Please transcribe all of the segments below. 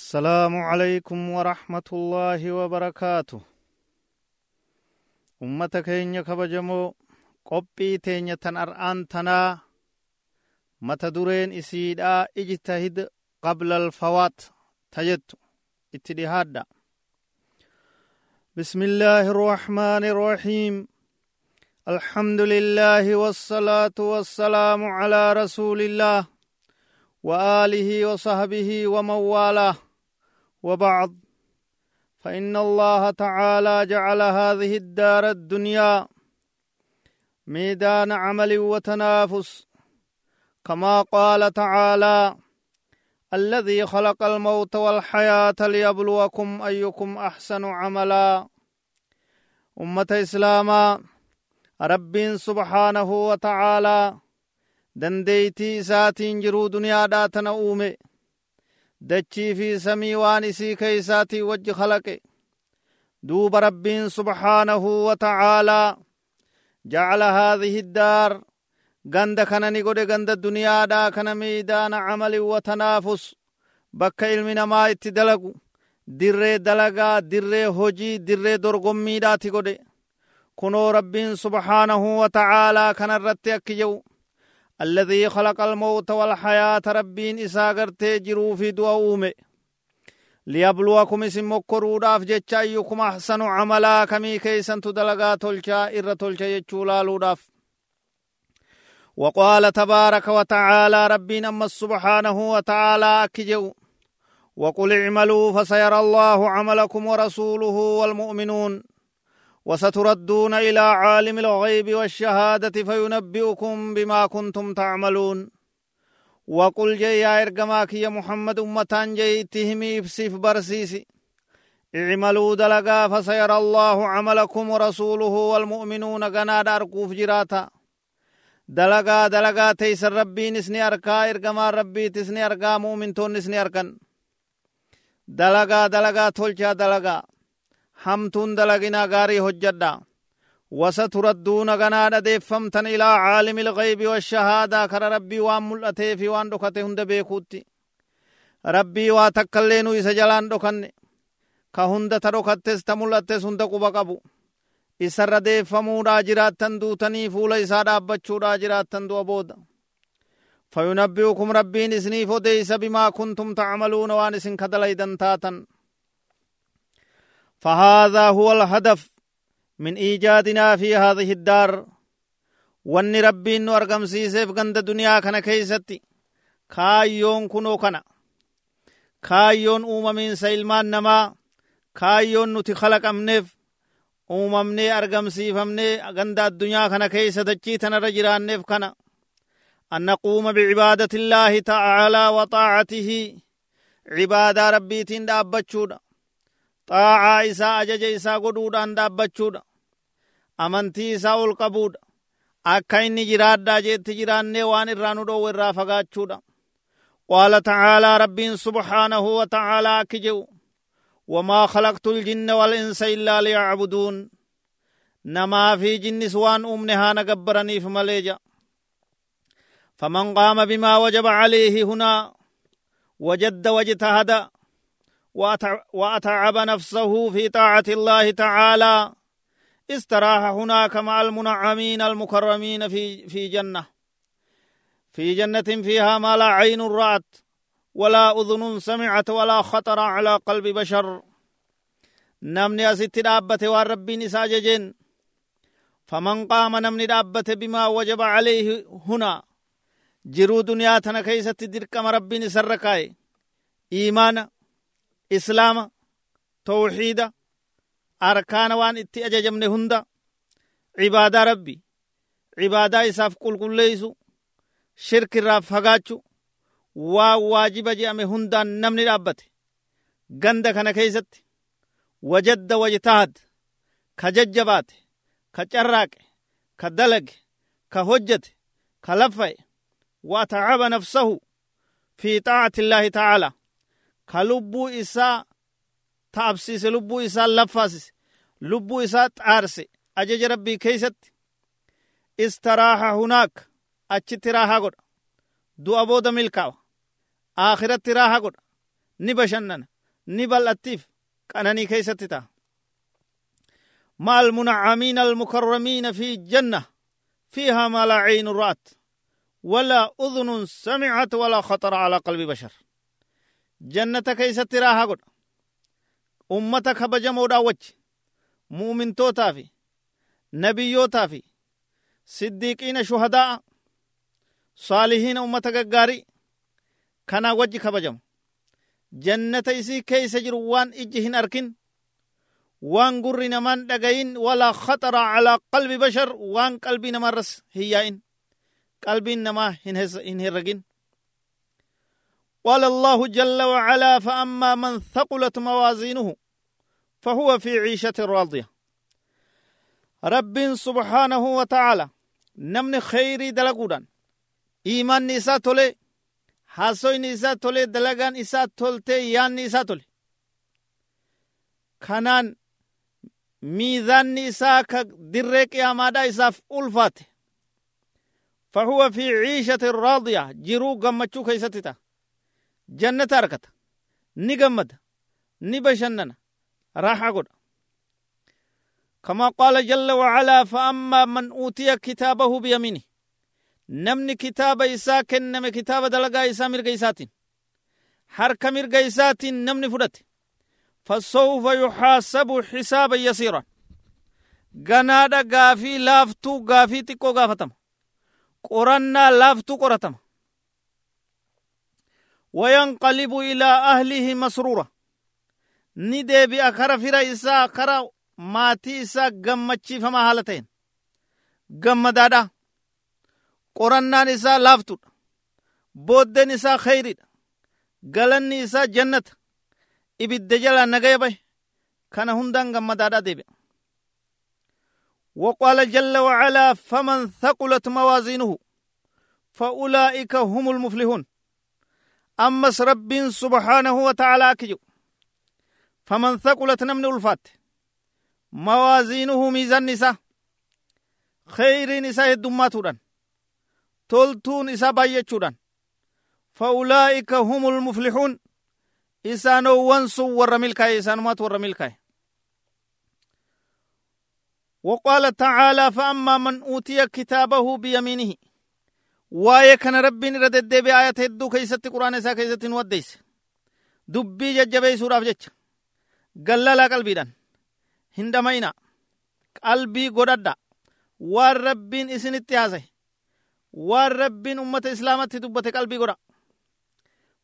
السلام عليكم ورحمة الله وبركاته. أمة كينيا كبجمو qophii teenya tan ar'aan tanaa mata dureen isiidhaa ijtahid qabla alfawaat ta jettu بسم الله الرحمن الرحيم. الحمد لله والصلاة والسلام على رسول الله وآله وصحبه ومن والاه. وبعض. فإن الله تعالى جعل هذه الدار الدنيا ميدان عمل وتنافس. كما قال تعالى الذي خلق الموت والحياة ليبلوكم أيكم أحسن عملا. أمة إسلاما رب سبحانه وتعالى dandeeytii isaatiin jiruu duniyaadhaa tana uume dachii fi samii waan isii keeysaatii wajji kalaqe duuba rabbiin subhaanahu wa ta'aalaa jacala haadhihi daar ganda kana ni godhe ganda duniyaadhaa kana miidaana camalin wa tanaafus bakka ilmi namaa itti dalagu dirree dalagaa dirree hojii dirree dorgommiidhaati godhe kunoo rabbiin subhaanahu wa ta'aalaa kana irratti akki jedhu الذي خلق الموت والحياة ربين إسا غرتي جرو في دعا أومي. ليبلوكم اسم مكروداف جتشا أيكم أحسن عملا كمي كيسن تدلغا تلشا إر تلشا يجولا لوداف. وقال تبارك وتعالى ربنا أما سبحانه وتعالى أكجو. وقل اعملوا فسيرى الله عملكم ورسوله والمؤمنون. وستردون إلى عالم الغيب والشهادة فينبئكم بما كنتم تعملون. وقل جي يا إرقماك يا محمد أمتان جي تهمي إفسيف برسيسي. اعملوا دلقا فسيرى الله عملكم ورسوله والمؤمنون قناد أرقوف جراتا. دلقا دلقا تيسر ربي نسني أركا إرقما ربي تسني أرقا مؤمن تون نسني أركن. دلقا دلقا تولچا دلقا hamtuun dalaginaa gaarii hojjadha wasa turadduuna ganaadha deeffamtan ilaa caalimi ilgaybi washahaadaa kara rabbii waan mul'atee fi waan dhokate hunda beekuutti rabbii waa takkaillee nu isa jalaan dhokanne ka hunda ta dhokattes ta mul'attes hunda quba qabu isarra deeffamuudhaa jiraattan duutanii fuula isaa dhaabbachuudhaa jiraattan du'a booda fayunabbi'ukum rabbiin isiniif odeeysa bimaa فهذا هو الهدف من إيجادنا في هذه الدار. وني ربي إنو أرغم سيسي فقند دنيا كان كيستي. كايون كنو كنا كايون أوممين سيلمان نما. كايون نتي خلق أمنف أوممني أرغم سيفمني أغند الدنيا كان كيستي تنرجران نف كنا أن نقوم بعبادة الله تعالى وطاعته. عبادة ربي تندى أبتشونا xaacaa isaa ajaja isaa godhuudhaan dhaabbachuudha amantii isaa ol qabuudha akka inni jiraadhaa jeetti jiraannee waan irraa nu dhoowwe irraa fagaachuudha qaala tacaalaa rabbiin subhaanahu wa tacaalaa akki jedhu wamaa khalaqtu ljinna walinsa illaa liyacbuduun namaa fi jinnis waan uumne haana gabbaraniif malee ja faman qaama bimaa wajaba calayhi hunaa wajadda wajtahada وأتعب نفسه في طاعة الله تعالى. استراح هناك مع المنعمين المكرمين في في جنة. في جنة فيها ما لا عين رأت ولا أذن سمعت ولا خطر على قلب بشر. نمني أست دابة والرب نساججين فمن قام نمني دابة بما وجب عليه هنا. جرو دنيا تنكيست دركم رب نسركاي. إيمان islaama tawxiida arkaana waan itti ajajamne hunda cibaadaa rabbi cibaadaa isaaf qulqulleeysu shirkirraa fagaachu waa waajiba je'ame hundaan namni dhaabbate ganda kana keeysatti wajadda wajtahad ka jajjabaate ka carraaqe ka dalage ka hojjate ka laffa'e wa tacaba nafsahu fi xaacati illaahi tacaala ka lubbuu isaa taabsiise lubbuu isaa laffaasise lubbuu isaa xaarse ajaja rabbii keeysatti istaraaha hunaak achitti raahaa godha du'a booda milkaawa akhiratti raaha godha ni bashannana ni bal'attiif qananii keeysatti ta'a مع المنعمين المكرمين في الجنة فيها ما لا عين رأت ولا أذن سمعت ولا خطر على قلب بشر جنة كيست راها قد أمتك بجمودا وجه مؤمن توتا في نبيوتا في صديقين شهداء صالحين أمتك غاري كان وجه كبجم جنة إسي كيس جروان إجهن أركن وان قرر نمان دقين ولا خطر على قلب بشر وان قلبي نمان رس هيائن قلبي نما هنهرقين قال الله جل وعلا فأما من ثقلت موازينه فهو في عيشة راضية. رب سبحانه وتعالى نمن خيري دلقودان. إيمان نساء تولي حاسوي نساء تولي دلقان إساء تولتي يان نساء تولي. kanaan miizaanni isaa ka dirree qiyaamaadhaa isaaf ulfaate فهو في عيشة راضية جرو جنة أركت نقمد نبشننا راح قد كما قال جل وعلا فأما من أوتي كتابه بيمينه نمني كتاب إسا كنم كتاب دلقا إسا مرقى حرك مرقى نمني فرت فسوف يحاسب حسابا يسيرا ganaadha gaafii laaftuu gaafii xiqqoo gaafatama qorannaa laaftuu qoratama وينقلب إلى أهله مسرورة ندي بأخرى فرا إسا أخرى ما تيسا قمت شفا ما حالتين. قم دادا قرنان إسا لافتور بودن إسا خير غلن إسا جنة إبت دجالا نغي بي. كان هندان قم دادا دي بي. وقال جل وعلا فمن ثقلت موازينه فأولئك هم المفلحون. أمس رب سبحانه وتعالى كجو. فمن ثقلت نمن ألفات. موازينه ميزان نساء خير نساء الدماتودان تولتون إسا بايتشودان فأولئك هم المفلحون. إسانو وانسو ورميلكاي إسانو مات ورميلكاي وقال تعالى فأما من أوتي كتابه بيمينه. وايه كان ربين ردد بآيات هدو كيست قرآن سا كيست وديس دبي ججبي سوراف جج قللا قلبي دان هندمينا قلبي قدد وار ربين اسن اتحاسه وار ربين أمة إسلامت دبت قلبي قدد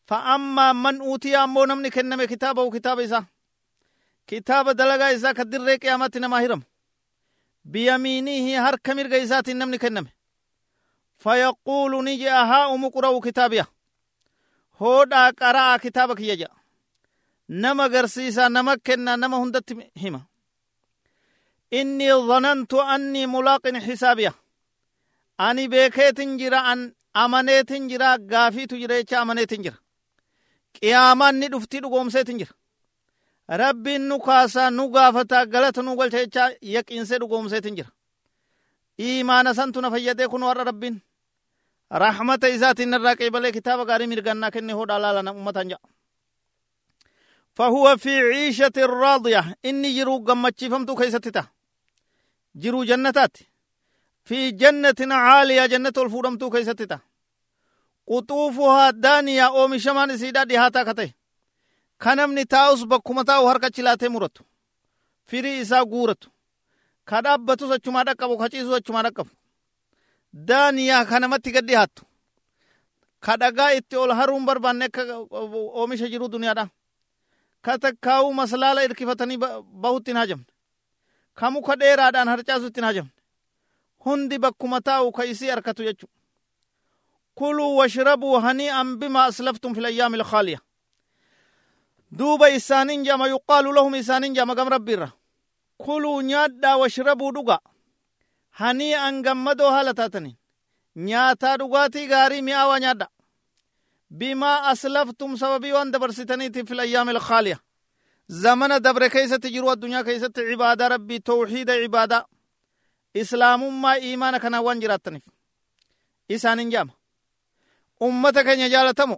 فأما من أوتي أمو نمني كنم كتابه كتاب إسا كتاب دلغا إسا كدر ريك قيامت نماهرم بيمينه هر كمير fayaquulu ni je'a haa umu qura'u kitaabiya hoodhaa qara'aa kitaaba kiyya je'a nama agarsiisa nama kenna nama hundatti hima. Inni dhanantu anni mulaaqin hisaabiya ani beekeetin jira an amaneetin jira gaafiitu jira jecha amaneetin jira. Qiyaamaan ni dhufti dhugoomseetin jira. Rabbiin nu kaasaa nu gaafata galata nu galcha jecha yaqiinsee dhugoomseetin jira. Iimaana santu fayyadee kun warra rabbiin. Rahmata isaatiin irraa qeebalee kitaaba gaarii mirgannaa kenne hodhaa laalana ummatan ja'a فهو في عيشة راضية. إني جرو قمتشي فمتو كيستتا. جرو جنتات. في جنة عالية جنة الفورمتو كيستتا. قطوفها دانية أو مشمان سيدا دهاتا كته كنمني تاوس بكما تاو هركا چلاتي مرتو فيري إسا قورتو كدابتو سچما دقبو كچيسو سچما دقبو daaniyaa kanamatti gad dhiyaattu ka dhagaa itti ol haruun barbaanne akka oomisha jiru duniyaadha ka takkaa'uu maslaala irkifatanii bahutti hin hajamne ka muka dheeraadhaan harcaasu itti hin hajamne hundi bakkuma taa'u ka isii arkatu jechu kuluu washrabuu hanii'an bima aslaftum fi layyaami ilkhaaliya duuba isaanin jama yuqaalu lahum isaanin jama gam rabbiirra kuluu nyaadhaa washrabuu dhugaa hanii an gammadoo haala taataniin nyaataa dhugaatii gaarii mi'aawaa nyaadha bimaa aslaftum sababii waan dabarsitaniitiif fil ayyaami ilkhaaliya zamana dabre keeysatti jiru addunyaa keeysatti cibaadaa rabbii tawxiida cibaadaa islaamummaa iimaana kanaa waan jiraattaniif isaanin jaama ummata keenya jaalatamo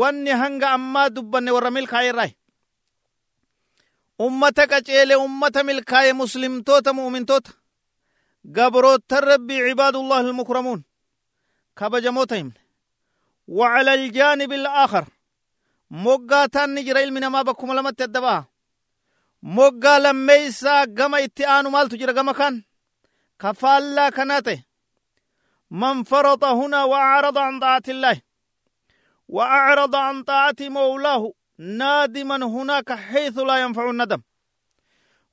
wanni hanga ammaa dubbanne warra milkaaye irraa ummata qaceele ummata milkaaye muslimtoota mu'mintoota قبرو تربي عباد الله المكرمون. كابا موتهم وعلى الجانب الآخر. مقا تنجريل من ما بكم لما تدبا. مقا لما يسا قم اتعان مال تجر قم كان كفالا كناته. من فرط هنا وأعرض عن طاعة الله. وأعرض عن طاعة مولاه. نادما هناك حيث لا ينفع الندم.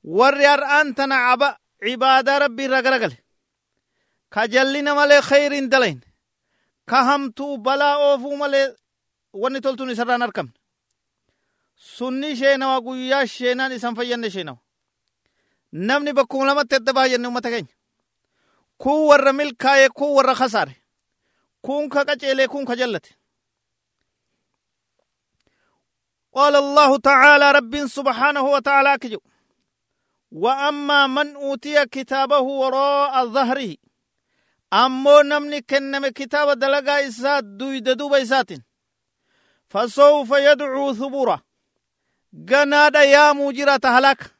ورير أنتنا عبأ cibaadaa rabbi irraa garagale ka jallina malee khayrin dalayn ka hamtuu balaa oofuu malee wanni toltuun isarraan argamne sunni sheenawa guyyaa sheenaan isan fayyanne sheenawa namni bakkuma lamatti adda baay'anne ummata keenya kun warra milkaaye kun warra kasaare kun ka qaceelee kun ka jallate قال الله تعالى رب سبحانه وتعالى كجو وأما من أوتي كتابه وراء ظهره أمو نمني كنم كتاب دلقا إسات دويد دوب إساتين فسوف يدعو ثبورا. جنادا يا مجرة هلاك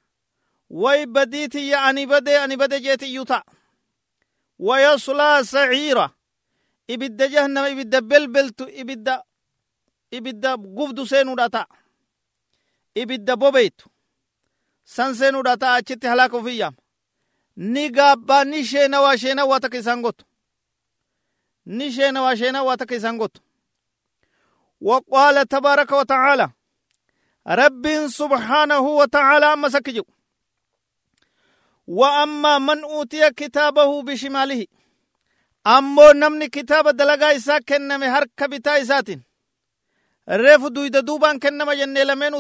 وي بديتي يا أني بدي أني بدي جيتي يطع ويصلى سعيرا إبد جهنم إبد بلبلت إبد إبد قبد سينو داتا إبد بوبيت. San seenuudha ta'a achitti halaaka ofii yaama ni gaabbaa ni sheenawaa sheenawaa takka isaan gotu ni sheenawaa sheenawaa takka isaan gotu وقال تبارك وتعالى رب سبحانه وتعالى أما سكجو وأما من أوتي كتابه بشماله أمو نمني كتاب دلقا إسا كنمي هر كبتا إساتين ريف دويد دوبان كنما جنة لمن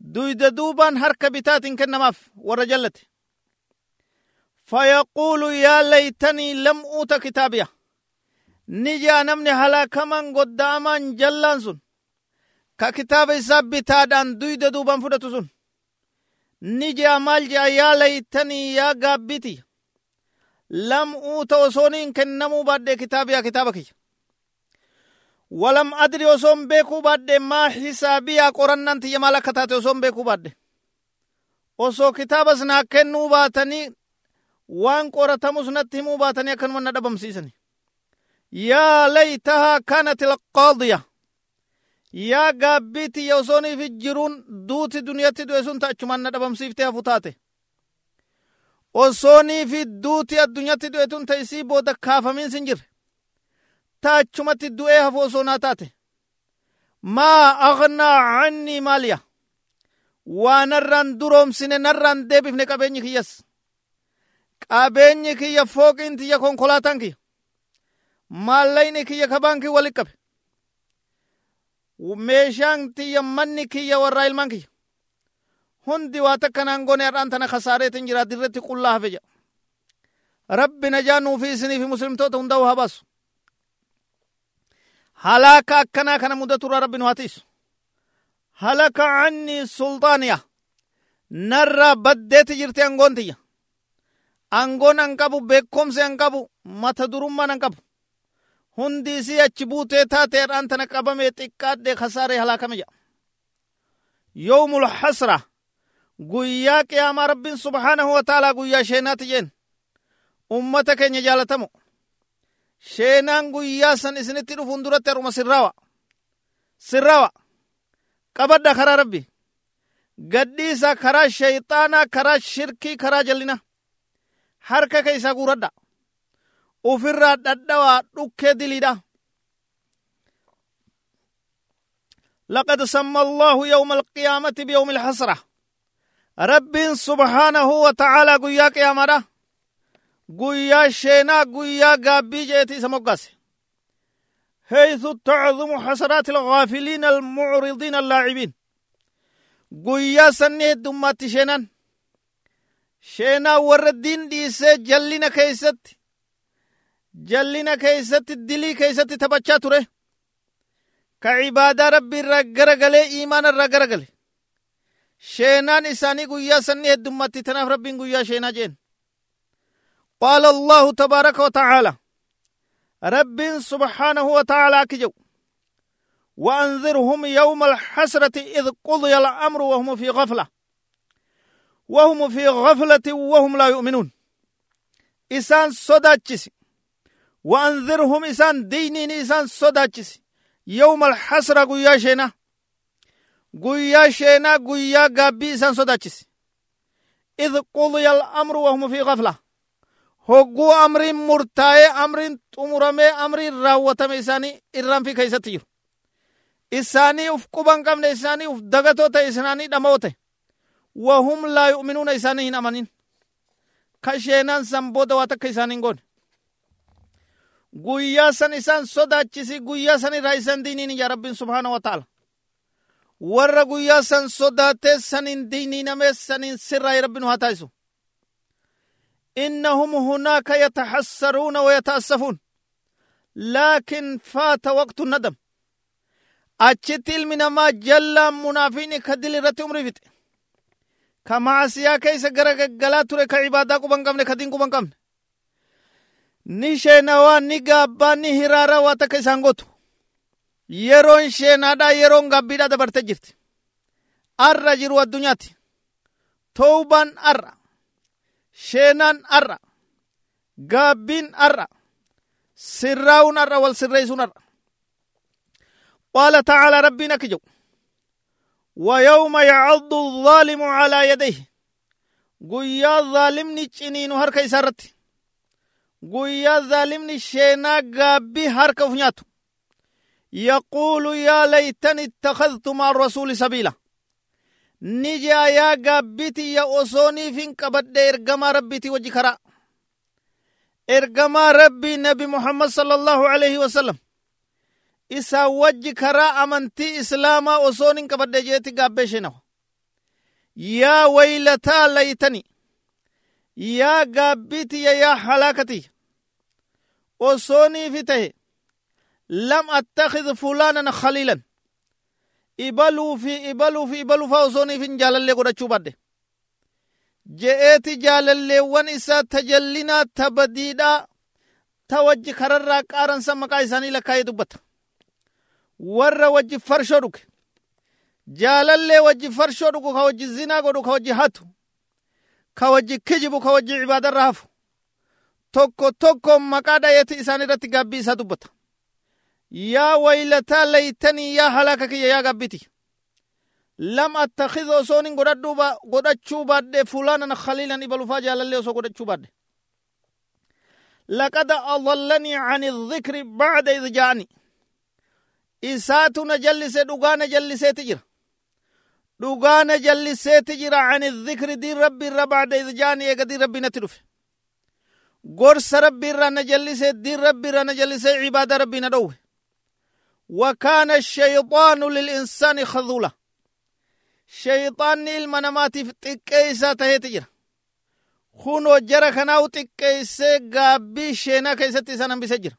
دويد دوبان هر كبتات كنماف ورجلت فيقول يا ليتني لم أوت godda'aman jallaan sun ka kitaaba isaa bitaadhaan duyda duuban fudhatu sun ni jaa maal jaa yaa laytanii yaa gaabbiti lam uuta osooniin kennamuu baadhee kitaabiyaa kitaaba kiyya walam adri osoon beekuu baadhe maa hisaabiyaa qorannaan tiyya maal akka taate osoon beekuu baadhe osoo kitaabas naa kennuu baatanii waan qoratamus natti himuu baatanii akkanuma na dhabamsiisani yaa laytahaa kaanat ilqaadiya yaa gaabbii tiyya osooniif jiruun duuti duniyatti du'e sun ta'achumaan na dhabamsiiftee hafu taate osoonii fi duuti addunyatti du'e tun ta'isii booda kaafamiin sin jirre دو ايها فوصونا تاتي ما أغنى عني ماليا ونران دروم سنة نران ديبف نقابيني كيس قابيني كي فوق انتي يكون كولاتان كي maallayni kiyya ka baankii walit qabe meeshaan tiyya manni kiyya warraa ilmaan kiyya hundi waa takkanaan gone har'aan tana kasaareetin jira dirretti qullaa hafe jedha rabbi najaa nuufi isiniifi muslimtoota hundaa'u haa baasu halaaka akkanaa kana mudaturraa rabbi nu haa tiisu halaka anni sulxaaniya narraa baddeeti jirti angoon tiyya angoon an qabu beekomsi an qabu mata durummaan an qabu hundi isii achi buutee taateedhaan tana qabame xiqqaadhe kasaare halaakame jedha yowmul hasra. Guyyaa qiyaamaa rabbiin subhaanahu wa taalaa guyyaa sheenaati ummata keenya jaalatamo sheenaan guyyaa san isinitti dhufuun duratti haruma sirraawa sirraawa qabadha karaa rabbi gadhiisa karaa shayxaanaa karaa shirkii karaa jallina harka keeysaa guuradha ufirraa dhadhawaa dhukkee diliidha لقد سمى الله يوم القيامة بيوم الحسرة رب سبحانه وتعالى قويا قيامة قويا شينا قويا قابي جيتي سمقاس حيث تعظم حسرات الغافلين المعرضين اللاعبين قويا سنه دمات شينان شينا وردين ديسي جلنا كيست جلنا كيست دلي كيست تبچا تره ka cibaadaa rabbi irraa garagalee iimaana irraa garagale sheenaan isaanii guyyaa sanni heddummatti tanaaf rabbiin guyyaa sheenaa jeen allahu tabaaraka watacaala rabbiin subhaanahu wataaalaa akki jedhu وأنذرهم يوم الحسرة إذ قضي الأمر وهم في غفلة وهم في غفلة وهم لا يؤمنون. إسان صداتشس وأنذرهم إسان دينين إسان صداتشس يوم الحسرة قويا شينا قويا شينا قويا قابي إسان صداتشس إذ قضي الأمر وهم في غفلة. Hogguu amriin murtaa'ee amriin xumuramee amriin raawwatame isaanii irraan fi keessatti jiru isaanii uf quban qabne isaanii uf dagatoo isaanii dhamoo wahum laa yu'minuuna isaanii hin amanin ka sheenaan san booda waa takka isaanii hin goone guyyaa san isaan sodaachisi guyyaa san irraa isan diiniin yaa rabbiin subhaana wa ta'ala warra guyyaa san sodaatee sanin diiniinamee sanin sirraa rabbiin haa taasisu إنهم هناك يتحسرون ويتأسفون لكن فات وقت الندم أجتل من ما جل منافين كدل رت عمري فت كما سيا كيس غرق غلا كعبادة قبن قمن كدين قبن قمن ni sheenawaa ni gaabbaa ni hiraaraa waa takka isaan gootu yeroon sheenaadhaa yeroon gaabbiidhaa dabarte jirti arra jiru addunyaatti toobaan arra gaabbiin arra sirraa'uun arra wal sirreessuun arra. Qaala tacaala rabbiin akki jedhu ويوم يعض الظالم على يديه قويا ظالمني چنينو هر كيسارت قويا ظالمني شينا قابي هر كفنياتو يقول يا ليتني اتخذت مع الرسول سبيلا jaa yaa gaabbiti ya osooniifin qabadhe ergamaa rabbiiti wajji karaa ergamaa rabbii nabi muhammad sala allahu alaihi wasallam isaa wajji karaa amantii islaamaa osoonin qabadhe jeeti gaabbee sheenawa yaa waylataa laytani yaa gaabbitiya yaa halaakatiya osooniifi tahe lam attakhid fulaanan khaliilan ibaluu fi ibaluu fi ibaluu faa osooniifin jaalallee godhachuu badde je'eeti jaalalleewwan isaa tajallinaa ta badiidhaa ta wajji kararraa qaaransa maqaa isaanii lakkaa'ee dubbata. Warra wajji farshoo dhuge. Jaalallee wajji farshoo dhugu ka wajji zinaa godhu ka wajji hatu. Ka wajji kijibu ka wajji cibaadarra hafu. Tokko tokko maqaa dhayeeti isaan irratti gaabbii isaa dubbata yaa waylataa laytanii yaa halaaka kiyya yaa gabbiti lam attakhid osoonin godhachuu baadhe fulaanan khaliilan ibalufaa jaalallee osoo godhachuu baadhe لقد أضلني عن الذكر بعد إذ جاءني إساتو نجلس دقان جلس تجر دقان جلس تجر عن الذكر دي ربي بعد إذ جاءني يقدي ربي نتلف قرص ربي الرا نجلس دي ربي الرا نجلس عباد ربي ندوه وكان الشيطان للإنسان خذولا. شيطان المنامات في تكيسا تهيتجر خونو جرى كناو تكيسا قابي شينا كيسا تسانا بسجر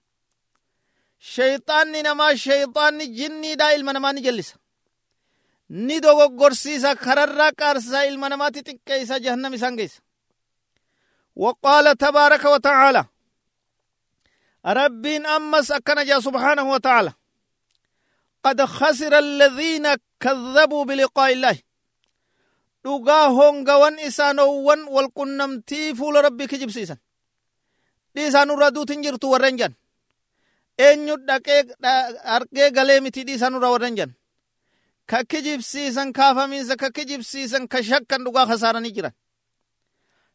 شيطان نما شيطان جني دا المنامان جلسا. ni dogoggorsiisa kararraa qaarsaa ilma namaatti xiqqeessa jahannam isaan geessa وقال تبارك وتعالى ربين أمس أكن جا سبحانه وتعالى. قد خسر الذين كذبوا بلقاء الله. دوغا هون غوان إسانو وان والقنم تيفو لربك جبسيسان دي سانو ردو تنجرتو ورنجان. اين يد ارقه غلامي تي دي سانو رو ورنجان. كاكي جبسيسان كافا ميزا كاكي جبسيسان كشكا دوغا خسارا نجرا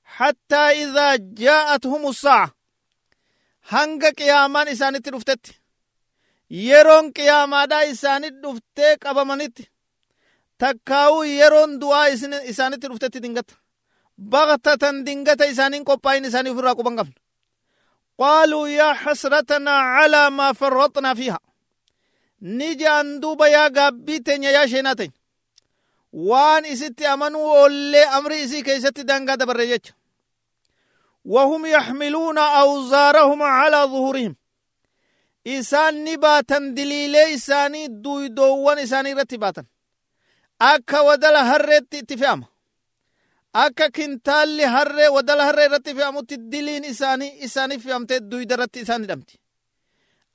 حتى إذا جاءتهم الساعة هنگا قياما إساني تروفتت yeroon qiyaamaadhaa isaanit dhuftee qabamanitti takkaa'uu yeroon du'aa isaanitti dhuftetti dingata baktatan dingata isaaniin qophaa'in isaanii ofirraa quban qabna qaaluu yaa hasratanaa calaa maa farraxnaa fiiha ni ja'an duuba yaa gaabbii teenya yaa sheenaa teenya waan isitti amanuu oollee amri isii keessatti dangaa dabarre jecha وهم يحملون أوزارهم على ظهورهم إسان نباتا دليلي إساني دويدوان إساني رتباتا akka wadala harreetti itti fe'ama akka kintaalli harree wadala harree irratti fe'amutti diliin isaanii isaanii fe'amtee duyda irratti isaan hidhamti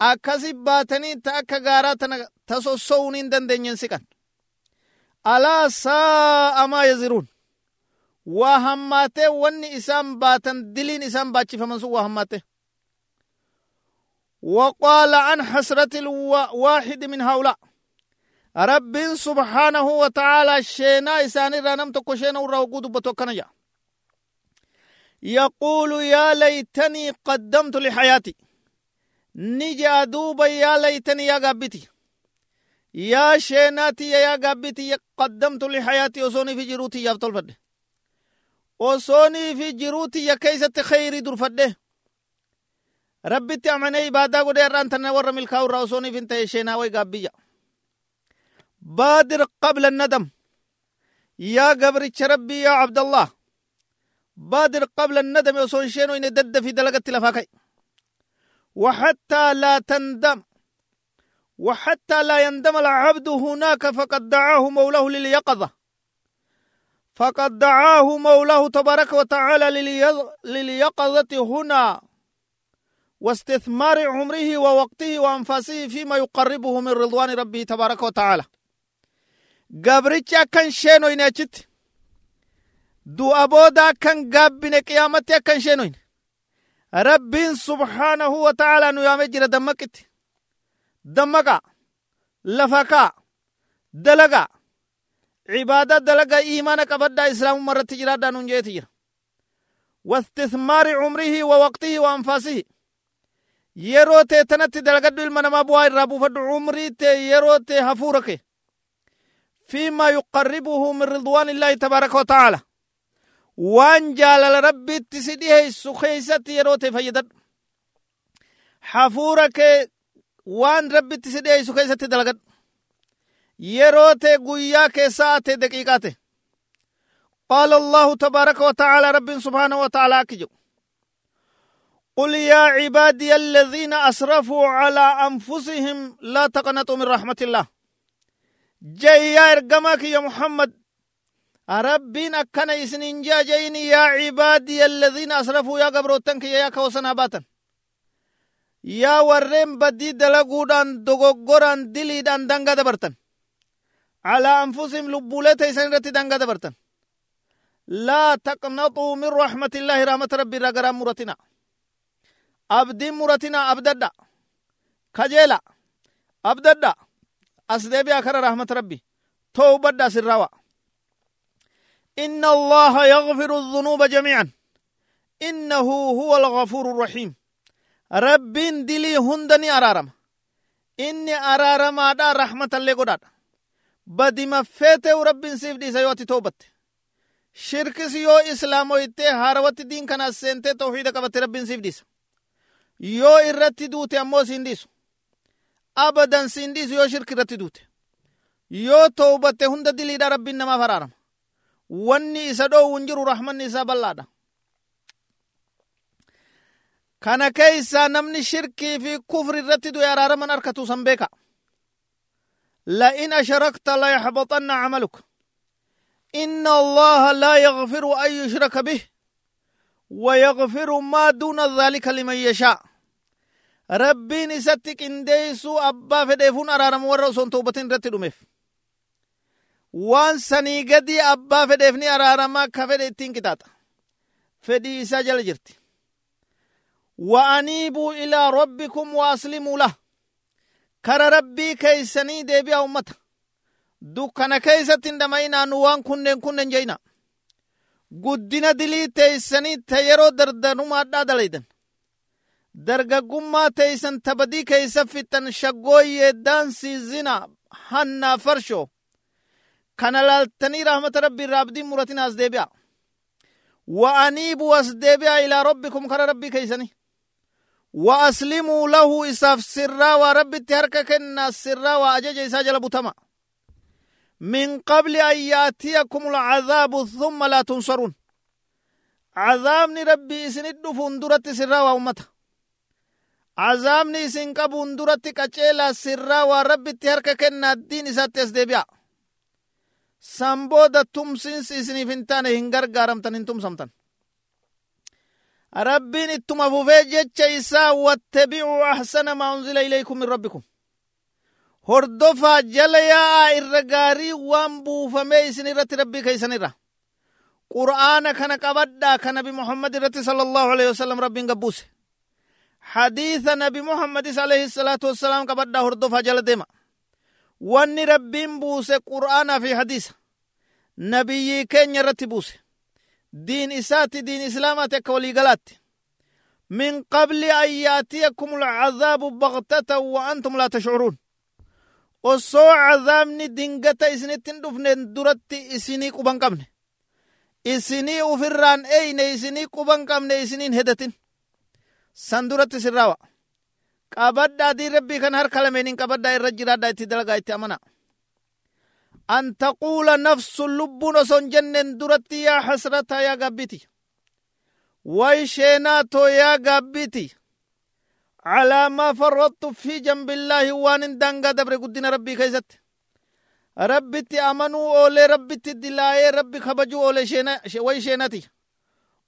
akkasi baatanii ta akka gaaraa tana ta sossowuun hin dandeenyen siqan alaa saa'a maa yaziruun waa hammaatee wanni isaan baatan diliin isaan baachifaman sun waa hammaatee وقال عن حسرة الواحد من هؤلاء. رب سبحانه وتعالى شينا إساني رانم تكو شينا وراوقود بتوكنا يقول يا ليتني قدمت لحياتي. نجا دوبا يا ليتني يا قبتي يا شيناتي يا قبتي قدمت لحياتي وصوني في جروتي يا بطل وصوني في جروتي يا كيسة خيري در فده ربتي امني عبادة غدي ران تنا ور ملكا ور اوسوني فينت وي غبيا بادر قبل الندم يا قبر ربي يا عبد الله بادر قبل الندم اوسون شينو ان دد في دلغت لفاكاي وحتى لا تندم وحتى لا يندم العبد هناك فقد دعاه مولاه لليقظه فقد دعاه مولاه تبارك وتعالى لليقظه هنا واستثمار عمره ووقته وأنفاسه فيما يقربه من رضوان ربه تبارك وتعالى. قبرتش كان شينو ينجت دو أبودا كان قابن قيامتي كان شينو رب سبحانه وتعالى نو يامجر دمكت. دمكا لفكا دلقا. عبادة دلقا إيمانك أبدا إسلام مرة تجراد ننجيتي واستثمار عمره ووقته وأنفاسه. Yeroo tee tanatti dalagadhu ilma namaa bu'aa irraa buufadhu. Umrii tee yeroo tee hafuura kee فيما يقربه من رضوان الله تبارك وتعالى وان جالل ربي تسديه سخيست يروت فيدد حفورك وان ربي تسديه سخيست دلقد يروت قوياك ساعة دقيقات قال الله تبارك وتعالى رب سبحانه وتعالى كجو قل يا عبادي الذين أسرفوا على أنفسهم لا تقنطوا من رحمة الله. جاي يا إرقمك يا محمد. ربين أكنا إسنين جا جيني يا عبادي الذين أسرفوا يا قبروتنك يا كوسنا باتن يا ورين بدي دلقودان دغغوران دليدان دنگا دبرتن. على أنفسهم لبولة إسان رتي دنگا دبرتن. لا تقنطوا من رحمة الله رحمة ربي رقرام مرتنا. Abdiin muratina abdadha kajeela. Abdadha as deebi'a kara rahmat rabbi. Toobadha sirrawa. إن الله يغفر الذنوب جميعا إنه هو الغفور الرحيم رب دلي هندني أرارم إني أرارم أدا رحمة اللي قداد بدي ما فيته ورب سيف دي سيواتي توبت شرك سيو إسلامو إتي هاروات دين كان سنتي توحيد قبت رب سيف ديس yoo irratti duute ammoo siin abadan siin dhiisu yoo shirki irratti duute yoo toobatte hunda diliidha rabbiin namaaf araarama wanni isa dhoowwun jiru rahmanni isaa bal'aadha kana keeysaa namni shirkii fi kufri irratti du'e araaraman arkatu san beeka لئن أشركت ليحبطن عملك إن الله لا يغفر أن يشرك به ويغفر ما دون ذلك لمن يشاء Rabbiin isatti qindeessuu abbaa fedheefuun araaramu warra osoo hin irratti dhumeef. Waan sanii gadii abbaa fedheef ni araarama akka fedhe ittiin qixaaxa. Fedhii isaa jala jirti. waanii buu ilaa rabbikum wa aslimuu muula Kara rabbii keeysanii deebi'aa ummata. Dukkana keeysatti hin dhamayinaa nu waan kunneen kunneen jeina. Guddina dilii teeysanii ta yeroo dardanumaadhaa dalaydan. Dargaggummaa teeysan tabadii keeysa fixan shaggooyyee daansii zina hannaa farsho kana laaltanii rahmata rabbi irraa abdiin muratin as deebi'a وأنيبوا أسديبيا إلى ربكم كر ربي كيسني وأسلموا له إساف سرا ورب تهرك كنا سرا وأجج إساجل بتما من قبل أن يأتيكم العذاب ثم لا تنصرون عذابني ربي إسند فندرت سرا وأمته عذابني إسن قبون درت قچيلا سرا ورب تهرك كنا الدين إسات أسديبيا san booda tumsiinsi isiniif hin taane hin gargaaramtan hin tumsamtan rabbiin ittuma fufee jecha isaa wattabicuu ahsana maa unzila ilaykum min rabbikum hordofaa jala yaa'aa irra gaarii waan buufamee isin irratti rabbii keeysanirra qur'aana kana qabadhaa ka nabi muhammad irratti sala allahu alehi wasalam rabbiin gabbuuse hadiisa nabi muhammadis alayhi salaatu wassalaam qabadhaa hordofaa jala deema wanni rabbiin buuse qur'aanaa fi hadiisa nabiyyii keenya irratti buuse diin isaati diin islaamaati akka waliigalaatti min qabli an yaatiyakum alcazaabu baktatan wa antum laa tashcuruun osoo cazaabni dingata isinittin dhufneen duratti isinii quban qabne isinii ufirraan eyne isinii quban qabne isiniin hedatin san duratti sirraawa. Qabadhaa diirabbii kan harka lameeniin qabadhaa irra jiraadha itti dalagaa itti amana. An taquula nafsun lubbuun osoo hin jenneen duratti yaa hasrata yaa gabbiti. Way sheenaa too yaa gabbiti. Calaa maa farrattu fi jambillaahi waan hin daangaa dabre guddina rabbii keessatti. Rabbitti amanuu oolee rabbitti dilaayee rabbi kabajuu oolee way sheenati.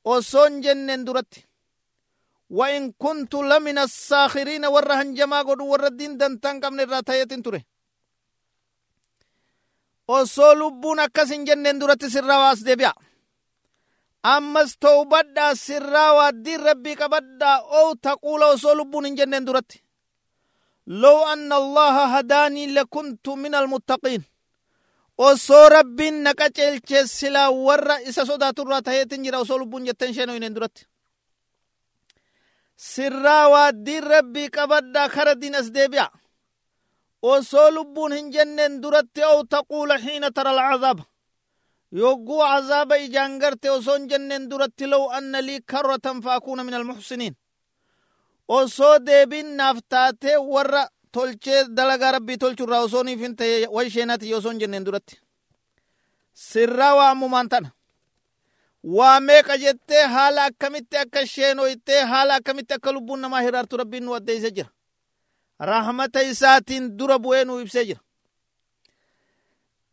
Osoo hin jenneen duratti. وإن كنت لمن الساخرين ورهن جما قد وردين دنتان قمن الراتاية تره osoo lubbuun akkas hin jenneen duratti sirraa waas deebi'a ammas towbadhaa sirraa waaddiin rabbii qabadhaa ow taquula osoo lubbuun hin jenneen duratti low anna allaha hadaanii lakuntu min almuttaqiin osoo rabbiin na qaceelche silaa warra isa sodaaturraa taheetin jira osoo lubbuun jetteen sheenoo hineen duratti sirraa waaddiin rabbii qabadhaa kara diin as deebi'a osoo lubbuun hin jenneen duratti ow taquula xiina tara alcazaaba yogguu cazaaba ijaan garte osoo hin jenneen duratti low anna lii karratan faakuuna min almuxsiniin osoo deebiin naaf taatee warra tolchee dalagaa rabbii tolchurraa osoo niif hin ta'e way sheenati osoo hin jenneen duratti sirraa waa ammumaan tana waa meeqa jettee haala akkamitti akka sheenoytee haala akkamitti akka lubbuun namaa hiraartu rabbiin nu addeeyse jira rahmata isaatiin dura bu'ee nu ibsee jira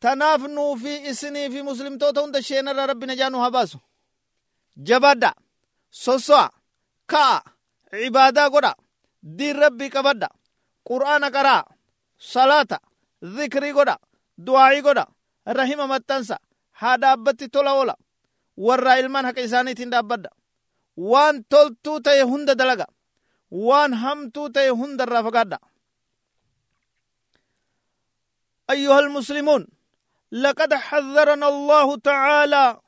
tanaaf nuu fi isinii fi muslimtoota hunda sheenarraa rabbi najaa nu haa baasu jabadha soso'a ka'a cibaadaa godha diin rabbii qabadha qur'aana qaraa salaata zikrii godha du'aa'ii godha rahima maxxansa haa tola oola warraa ilmaan haqa isaaniitiin dhaabbadha. Waan toltuu ta'e hunda dalaga. Waan hamtuu ta'e hunda irraa fagaadha. أيها المسلمون لقد حذرنا الله تعالى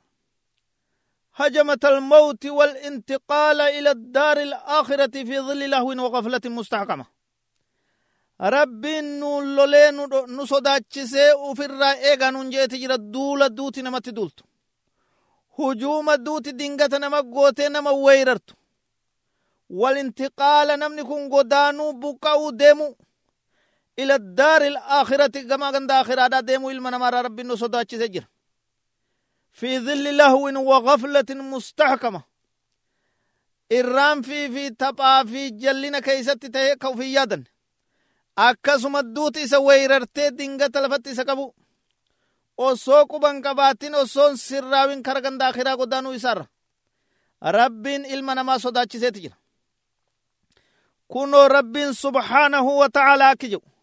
هجمة الموت والانتقال إلى الدار الآخرة في ظل لهو وغفلة مستحكمة ربي نولولين نصداتشسي وفر إيغا ننجيت جرى دولة دوتي نمت هجوم دوتي دينغة نما قوتي نما ويررت. والانتقال نمني كن قدانو بقاو ديمو. إلى الدار الآخرة كما كان آخرة ديمو إلما نمار ربي نصداتشسي سجر. في ظل لهو fi fi taphaa fi jallina keeysatti ta'e ka ufin yaadan akkasuma duuti isa weeyrartee dingata lafatti isa qabu osoo quban qabaatin osoon sirraawin kara ganda akiraa godaanuu isaarra rabbiin ilma namaa sodaachiseeti jira kunoo rabbiin subhaanahu wa ta'aalaa akki jedhu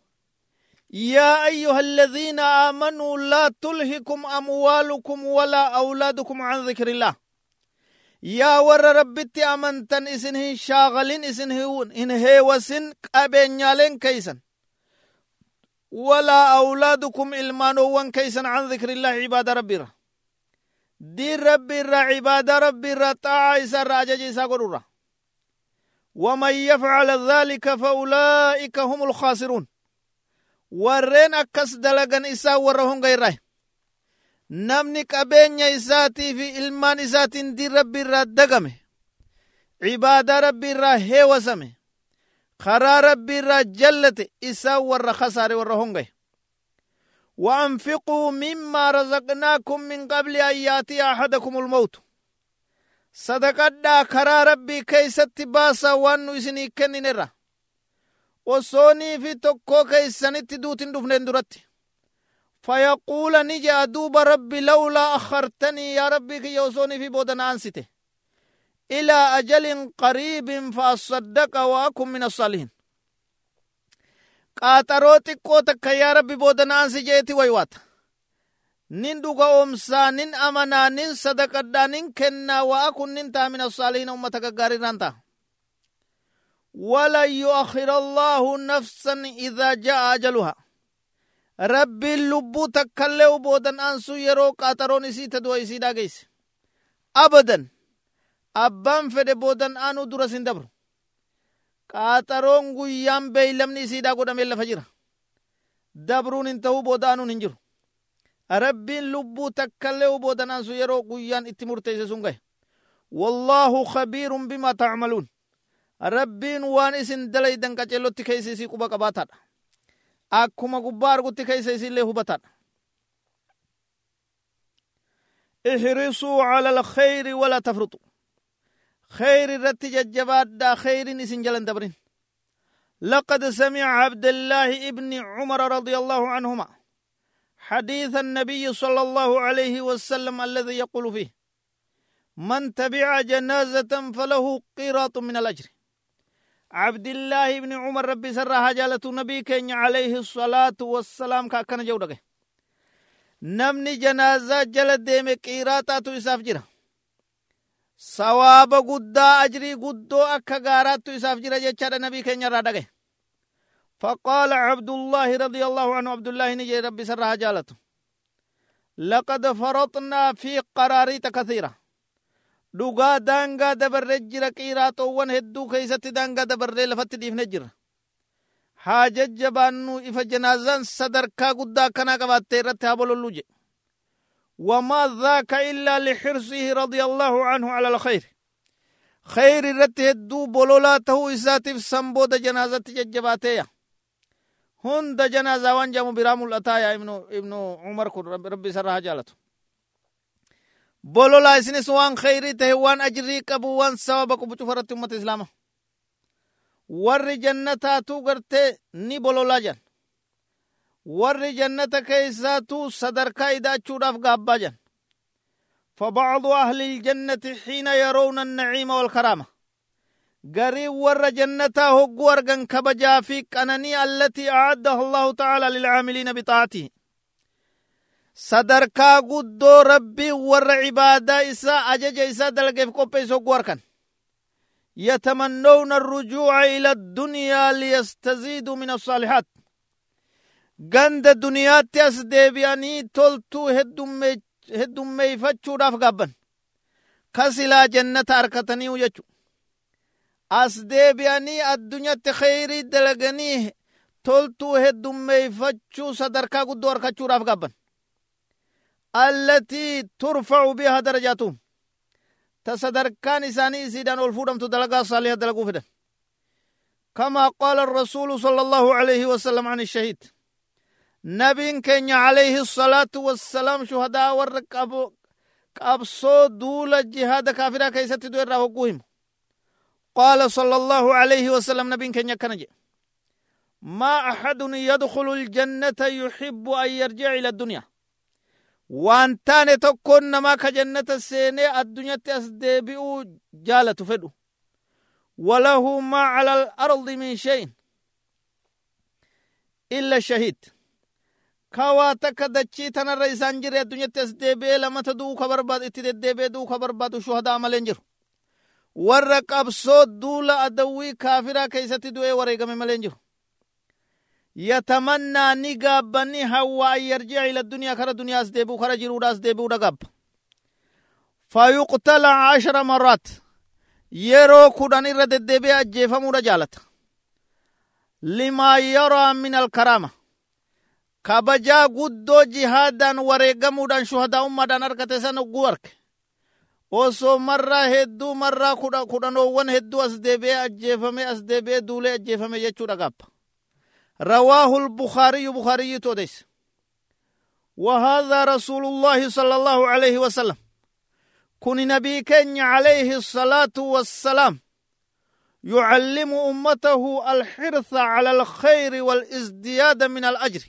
يا أيها الذين آمنوا لا تلهكم أموالكم ولا أولادكم عن ذكر الله يا ور ربتي أمنتن إسنه شاغلين إسنه إن هيوسن قبين كيسن ولا أولادكم إلمانو وان كيسن عن ذكر الله عباد ربي را. دير ربي را عباد ربي را طاعة إسا ومن يفعل ذلك فأولئك هم الخاسرون. ورين أكس دلغن إسا ورهم غير راي. نمني قبين يساتي في إلمان إساتين دير ربي را دقمي عباد ربي را هي وسمي. Karaa rabbi irraa jallate isaa warra kasaare warra وأنفقوا مما رزقناكم من قبل أن أحدكم الموت صدقنا كرا ربي كيست باسا وانو إسني كنن الرّ osoonii fi tokkoo keeysanitti duutin dhufneen duratti fayaquula ni je'a duuba rabbi lawlaa akhartanii yaa rabbii kiyya osoonii fi booda na ansite إلى أجل قريب فأصدق وأكن من الصالحين takka yaa rabbi boodana'ansi jeeti waywaata nin dhuga oomsaa nin amanaa nin sadaqadhaa nin kennaa wa'a kun nin ta'a min assaalihiina ummata gaggaarirraan ta'a ولن يؤخر الله نفسا إذا جاء أجلها ربي اللبو تكلو بودن أنسو يرو قاترون إسي تدو إسي داقيس أبدا أبان فد بودن آنو درسين دبر qaaxaroon guyyaan beeylamni isiidhaa godhamee lafa jira dabruun hin ta'uu booda'anuun hin jiru rabbiin lubbuu takkallee boodanaan sun yeroo guyyaan itti murteesse sun gahe wallaahu khabiirun bimaa tacmaluun rabbiin waan isin dalaydan qaceellotti keessa isii quba qabaataadha akkuma gubbaa argutti keessa isiillee hubataadha ihrisuu cala alkhayri wala tafruxu خير رت ججبادا خير اسن جلن دبرين. لقد سمع عبد الله ابن عمر رضي الله عنهما حديث النبي صلى الله عليه وسلم الذي يقول فيه من تبع جنازة فله قيراط من الأجر. عبد الله بن عمر ربي سرها جالة نبي كين عليه الصلاة والسلام كأكن جودك. نمني جنازة جلد ديم قيراطات إساف sawaaba guddaa ajrii guddoo akka gaaraattu isaaf jira jechaadha nabii keenya irraa dhagaye فقال عبد الله رضي الله عنه عبد الله نجي ربي سرها جالته لقد فرطنا في قراريط كثيرة dhugaa daangaa dabarre jira qiiraatoowwan hedduu keeysatti daangaa dabarree lafatti dhiifne jira haa jajjabaannu ifa janaazaan sadarkaa guddaa akkanaa qabaatte irratti haa bolollu jedhe وما ذاك إلا لحرصه رضي الله عنه على الخير. خير رته الدو بلولاته إساتف سنبود جنازة ججباتيا. هند جنازة وانجم برام الأتايا ابن ابن عمر رب ربي سرها جالته. بولولا إسنس وان خيري ته وان أجري قبو وان سوابك بچفرت أمة إسلامه. ور جنتاتو غرته ني بولولا جن warri jannata keeysaatu sadarkaa idaachuudhaaf gaabbaa jan. فبعض أهل الجنة حين يرون النعيم والكرامة قري ور جنتا هقو أرغن كبجا في قنني التي أعدها الله تعالى للعاملين بطاعته صدركا قدو ربي ور عبادة إسا أجج إسا دلقف قبيس هقو أركن يتمنون الرجوع إلى الدنيا ليستزيدوا من الصالحات ganda duniyaatti as deebi'anii toltuu heddummeeyfachuudhaaf gaabban kasilaa jannata arkatanii jechu as deebi'anii addunyatti kheyrii dalaganii toltuu heddummeeyfachuu sadarkaa guddoo arkachuudhaaf gaabban allatii turfacu biha darajaatuhum ta sadarkaan isaanii isiidhaan ol fuudhamtu dalagaa saaliha dalaguu fedhan كما قال الرسول صلى الله عليه وسلم عن الشهيد نبي كenya عليه الصلاة والسلام شهداء ور قبصو دول جهاد كافرة كيست دو الرهقوهم قال صلى الله عليه وسلم نبي كenya كنجي ما أحد يدخل الجنة يحب أن يرجع إلى الدنيا. وأن تاني تكون ما كجنة السينة الدنيا تسدبئو جالة فدو. وله ما على الأرض من شيء إلا الشهيد. Kawaa takka dachii tanarra isaan jirre addunyatti as deebi'ee lamata du'uu ka barbaadu itti deddeebi'ee du'uu ka barbaadu shuhadaa malee jiru. Warra qabsoo duula adawwii kaafiraa keeysatti du'ee wareegame malee jiru. Yatamannaa ni gaabbani hawwa an yarji'a ila duniyaa kara duniyaa as deebi'u kara jiruudha as deebi'uudha gaabba fayuqtala ashara marraat yeroo kudhan irra deddeebi'ee ajjeefamuudha jaalata. Limaa yaraa min alkaraama kabajaa guddoo jihaadaan wareegamuudhaan shuhadaa'ummaadhaan argate san ogguu arke osoo marraa hedduu marraa kudhanoowwan hedduu as deebi'ee ajjeefame as deebi'ee duulee ajjeefame jechuudha gaabba رواه البخاري بخاري توديس وهذا رسول الله صلى الله عليه وسلم كن نبي كن عليه الصلاة والسلام يعلم أمته الحرص على الخير والازدياد من الأجر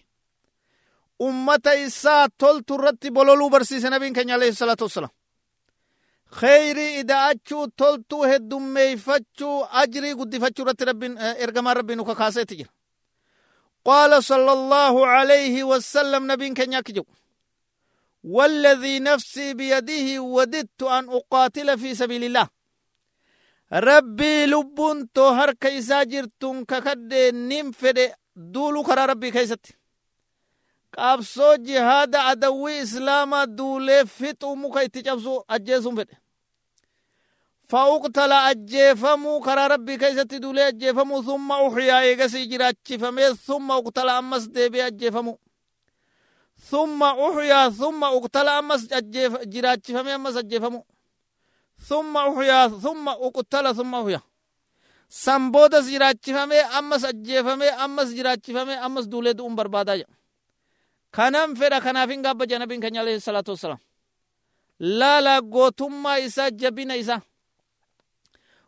أمة إساء تلت رتب بلولو برسيس نبي كن عليه الصلاة والسلام kheyrii ida'achuu toltuu heddummeeyfachuu ajrii guddifachuu irratti rabbiin ergamaan rabbii nu kakaaseeti jira qaala sala allaahu alayhi wasallam nabiin keenya akki jedhu والذي نفسي بيده وددت أن أقاتل في سبيل الله ربي لبون تو هر كيسا جرتون ككد نمفد دولو كرا ربي كيست qabsoo jihaada adawwii islaamaa duulee fixuu muka itti cabsu ajjeesuun fedhe. fa'uqtala ajjeefamuu karaa rabbii keessatti duulee ajjeefamuu summa uxyaa eegasii jiraachifamee summa uqtala ammas deebi'ee ajjeefamuu. summa uxyaa summa uqtala ammas jiraachifamee ammas ajjeefamuu. summa uxyaa summa uqtala summa uxyaa. san boodas jiraachifamee ammas ajjeefamee ammas jiraachifamee ammas duulee du'uun barbaadaa jedha. دوم بربادا جا كنم فدا كنافين قابا جنبين كنيا عليه الصلاة والسلام لا لا قوتما إسا جبين إسا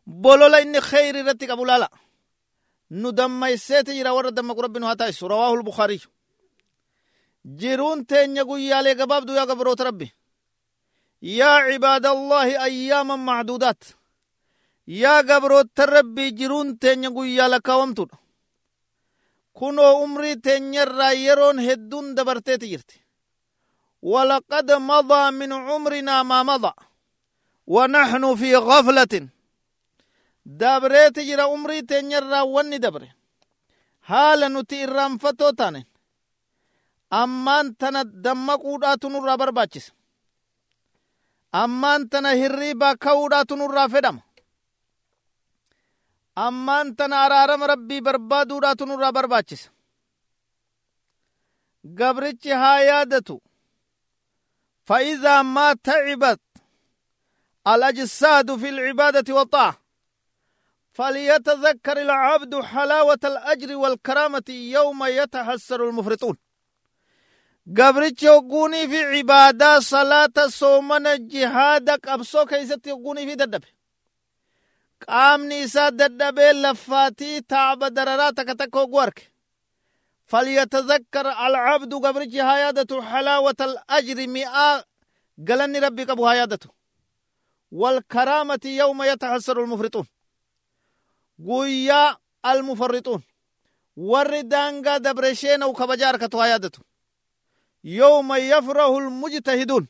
بولولا إني خير رتك أبو لالا ندم يسيتي جرا ورد دم قرب بن هاتايس رواه البخاري جيرون تين يقول يا لي قباب دو يا قبروت ربي يا عباد الله أياما معدودات أمري تين يرى يرون هدون دبرتي جرتي ولقد مضى من عمرنا ما مضى ونحن في غفلة دبرت جرى عمري تين يرى وني دبره haala nuti irraanfatoo taane ammaan tana dammaquudhaatu nurraa barbaachisa ammaan tana hirriibaa ka'uudhaatu nurraa fedhama ammaan tana araarama rabbii barbaaduudhaatu nurraa barbaachisa gabrichi haa yaadatu فإذا ما تعبت الأجساد في العبادة والطاعة. فليتذكر العبد حلاوة الأجر والكرامة يوم يتحسر المفرطون. قبرتش يقوني في عبادة صلاة صومنا جهادك أبسو كيست يقوني في ددب قامني إسا ددب لفاتي تعب درراتك تكو قوارك فليتذكر العبد قبرتش هيادة حلاوة الأجر مئة قلني ربك أبو هيادته والكرامة يوم يتحسر المفرطون guyyaa almufarrixuun warri daangaa dabresheenau kabaja harkatu haa yaadatu yawma yafrahu lmujtahiduun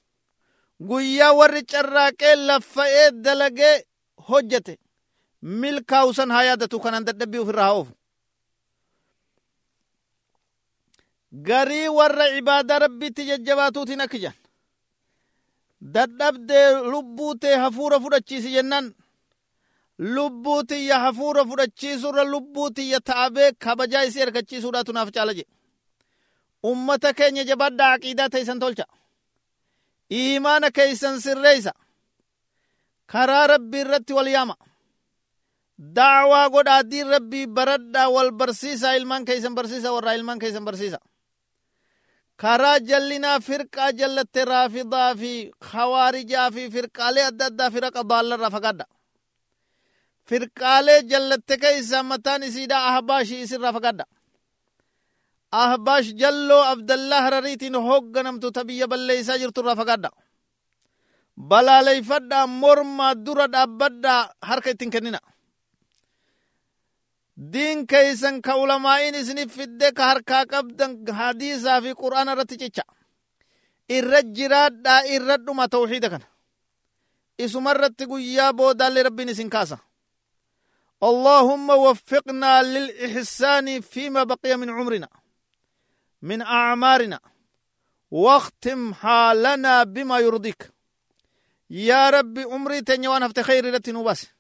guyyaa warri carraaqee laffa'ee dalagee hojjete milkaa'usan haa yaadatu kanan dadhabbii ufirraa haa oofu garii warra cibaadaa rabbitti jajjabaatuutiin akki jan dadhabdee lubbuu tee hafuura fudhachiisi jennaan lubbuu tiyya hafuura fudhachiisurra lubbuu taabee kabajaa isii ergachiisuudhaatu naaf caala jedhe ummata keenya jabaadhaa aqiidaa teeysan tolcha iimaana keeysan sirreeysa karaa rabbii irratti wal yaama daawaa godhaa diin rabbii baradhaa wal barsiisaa ilmaan keeysan barsiisa warraa ilmaan keeysan barsiisa karaa jallinaa firqaa jallatte raafidaa fi khawaarijaa fi firqaalee adda addaa firaqa daallarraa fagaadha firqaalee jallatte keeysa mataan isiidha ahbaashii isirraa fagaadha ahbaash jalloo abdallah harariitiin hoogganamtu ta biyya balleeysaa jirturraa fagaadha balaaleyfadhaa mormaa dura dhaabbadhaa harka ittiin kennina دين كيسن كولمائن اسنف في الدك هركا قبدن حديثا في قرآن رتي چچا۔ إرجراد دا إرد ما توحيدا كان اسم يا بو دال ربي نسن كاسا اللهم وفقنا للإحسان فيما بقي من عمرنا من أعمارنا۔ واختم حالنا بما يرضيك يا ربي عمري تنيوان خير رتي نوباسي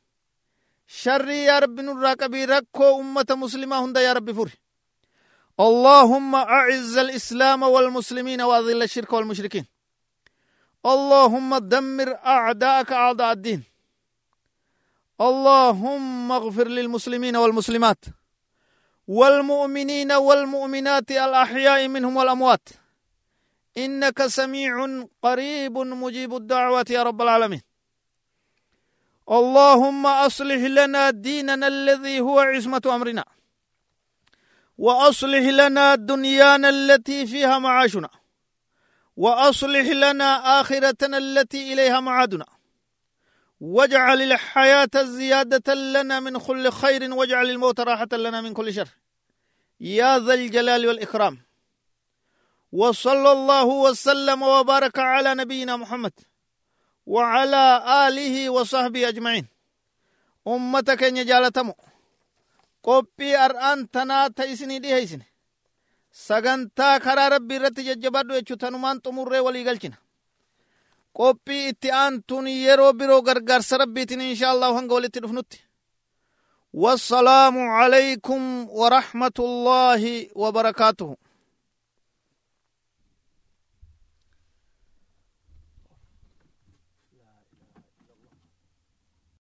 شري يا ربي نراقبي ركو أمة مسلمة هند يا ربي فوري اللهم أعز الإسلام والمسلمين وأذل الشرك والمشركين. اللهم دمر أعداءك أعداء الدين. اللهم اغفر للمسلمين والمسلمات. والمؤمنين والمؤمنات الأحياء منهم والأموات. إنك سميع قريب مجيب الدعوات يا رب العالمين. اللهم أصلح لنا ديننا الذي هو عصمة أمرنا وأصلح لنا دنيانا التي فيها معاشنا وأصلح لنا آخرتنا التي إليها معادنا. واجعل الحياة زيادة لنا من كل خير واجعل الموت راحة لنا من كل شر. يا ذا الجلال والإكرام. وصلى الله وسلم وبارك على نبينا محمد. وعلى آله وصحبه أجمعين أمتك إن جالتمو qophii ar'aan tanaa ta isinii dhiheeysine sagantaa karaa rabbii irratti jajjabaadhu jechuu tanumaan xumurree walii galchina qophii itti aantuun yeroo biroo gargaarsa rabbiitiin insha allahu hanga walitti dhufnutti والسلام عليكم ورحمة الله وبركاته